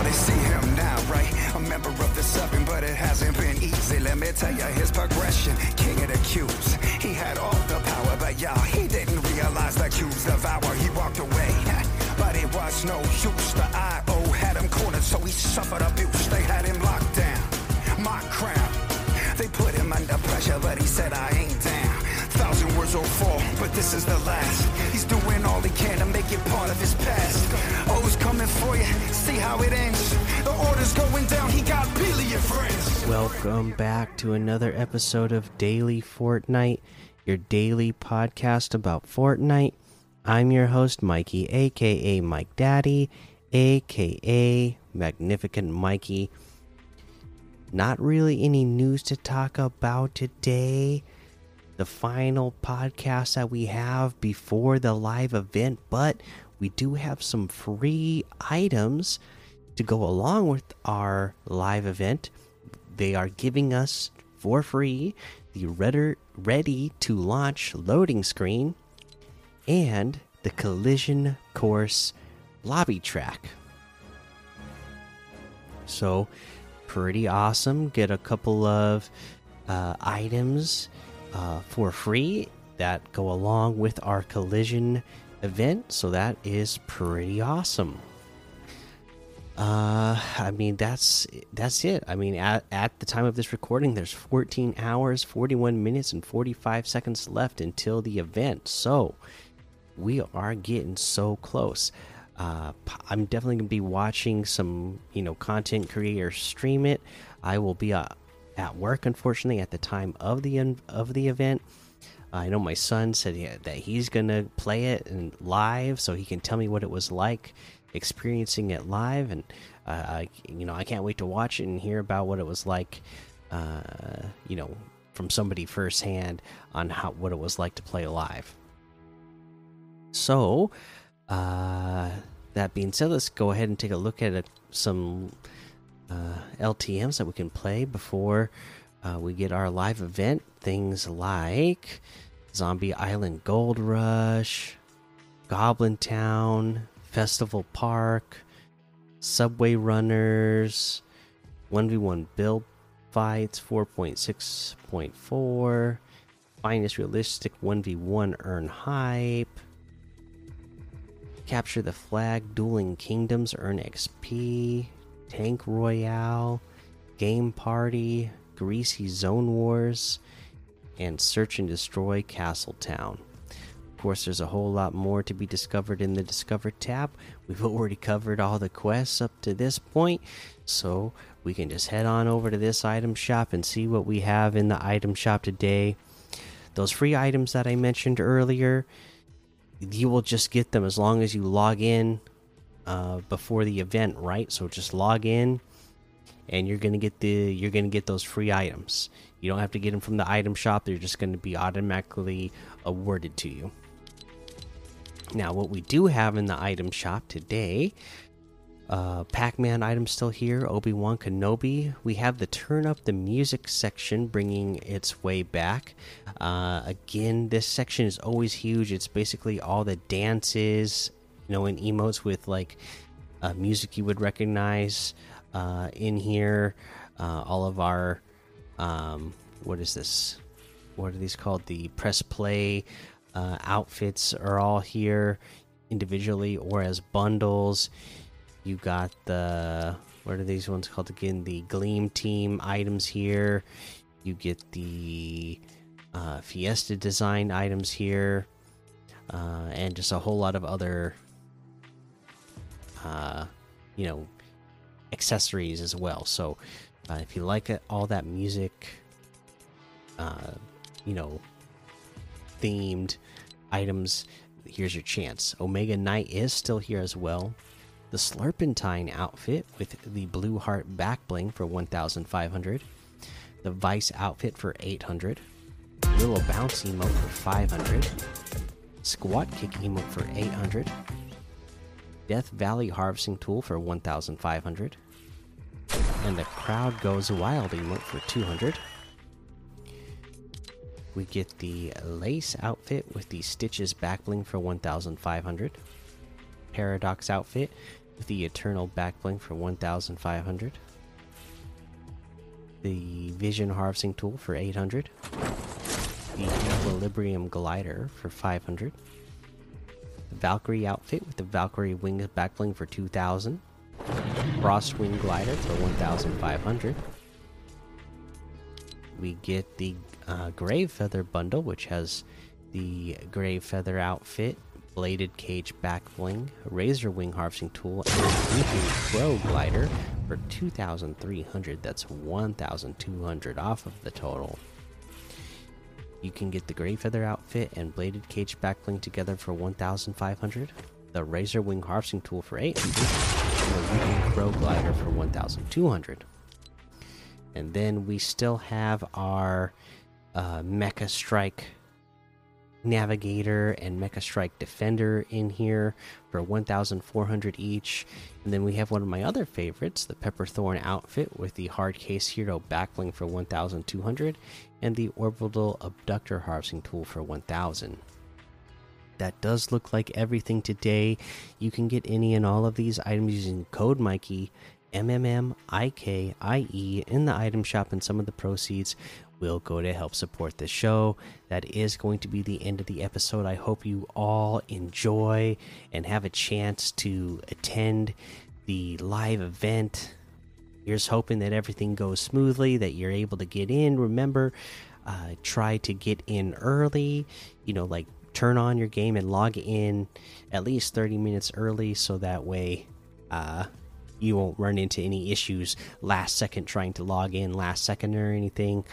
how they see him now, right? A member of the seven, but it hasn't been easy. Let me tell you his progression. King of the cubes. He had all the power, but y'all, he didn't realize the cubes devour. He walked away. But it was no use. The IO had him cornered, so he suffered abuse. They had him locked down. My crown. They put him under pressure, but he said, I ain't down. Thousand words will fall, but this is the last. He's doing all he can to make it part of his past. Coming for you, see how it ends. The order's going down, he got billion friends. Welcome back to another episode of Daily Fortnite, your daily podcast about Fortnite. I'm your host, Mikey, aka Mike Daddy, aka Magnificent Mikey. Not really any news to talk about today. The final podcast that we have before the live event, but we do have some free items to go along with our live event. They are giving us for free the ready to launch loading screen and the collision course lobby track. So, pretty awesome. Get a couple of uh, items uh, for free that go along with our collision event. So, that is pretty awesome. Uh, I mean that's that's it. I mean at at the time of this recording, there's 14 hours, 41 minutes, and 45 seconds left until the event. So we are getting so close. Uh, I'm definitely gonna be watching some you know content creators stream it. I will be uh, at work, unfortunately, at the time of the of the event. I know my son said that he's gonna play it and live, so he can tell me what it was like experiencing it live, and uh, I, you know, I can't wait to watch it and hear about what it was like, uh, you know, from somebody firsthand on how what it was like to play live. So, uh, that being said, let's go ahead and take a look at some uh, LTM's that we can play before uh, we get our live event. Things like Zombie Island Gold Rush, Goblin Town, Festival Park, Subway Runners, 1v1 build fights 4.6.4, Finest Realistic 1v1 earn hype, Capture the Flag, Dueling Kingdoms earn XP, Tank Royale, Game Party, Greasy Zone Wars, and Search and Destroy Castle Town Of course, there's a whole lot more to be discovered in the Discover tab. We've already covered all the quests up to this point, so we can just head on over to this item shop and see what we have in the item shop today. Those free items that I mentioned earlier, you will just get them as long as you log in uh, before the event, right? So just log in, and you're gonna get the you're gonna get those free items. You don't have to get them from the item shop; they're just to be automatically awarded to you. Now, what we do have in the item shop today uh, Pac Man items still here, Obi Wan Kenobi. We have the Turn Up the Music section bringing its way back. Uh, again, this section is always huge. It's basically all the dances, you know, in emotes with like uh, music you would recognize uh, in here. Uh, all of our, um, what is this? What are these called? The press play uh, outfits are all here individually or as bundles. You got the what are these ones called again? The Gleam Team items here. You get the uh, Fiesta design items here, uh, and just a whole lot of other, uh, you know, accessories as well. So, uh, if you like it, all that music, uh, you know, themed items, here's your chance. Omega Knight is still here as well. The Slurpentine outfit with the Blue Heart back bling for 1,500. The Vice outfit for 800. Little Bounce emote for 500. Squat Kick emote for 800. Death Valley Harvesting Tool for 1,500. And the Crowd Goes Wild emote for 200. We get the lace outfit with the stitches back bling for 1,500. Paradox outfit, with the Eternal Backbling for 1,500. The Vision Harvesting Tool for 800. The Equilibrium Glider for 500. Valkyrie outfit with the Valkyrie Wing Backbling for 2,000. Frost wing Glider for 1,500. We get the uh, Grave Feather bundle, which has the Grave Feather outfit, Bladed Cage back bling, Razor Wing harvesting tool, and Leaping Crow glider for 2,300. That's 1,200 off of the total. You can get the Grave Feather outfit and Bladed Cage back bling together for 1,500. The Razor Wing harvesting tool for 800, and the Leaping Crow glider for 1,200. And then we still have our uh, Mecha Strike Navigator and Mecha Strike Defender in here for 1,400 each. And then we have one of my other favorites, the Pepperthorn outfit with the Hard Case Hero backbling for 1,200 and the Orbital Abductor Harvesting Tool for 1,000. That does look like everything today. You can get any and all of these items using code Mikey, M M M I K I E, in the item shop, and some of the proceeds will go to help support the show. That is going to be the end of the episode. I hope you all enjoy and have a chance to attend the live event. Here's hoping that everything goes smoothly, that you're able to get in. Remember, uh, try to get in early, you know, like turn on your game and log in at least 30 minutes early so that way uh, you won't run into any issues last second trying to log in last second or anything.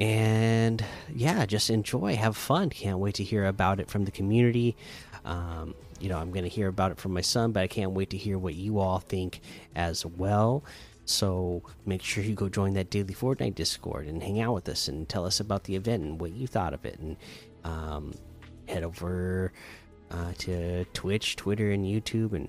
And yeah just enjoy. Have fun. Can't wait to hear about it from the community. Um, you know i'm going to hear about it from my son but i can't wait to hear what you all think as well. So make sure you go join that daily fortnite discord and hang out with us and tell us about the event and what you thought of it. And um, head over uh, to twitch twitter and youtube and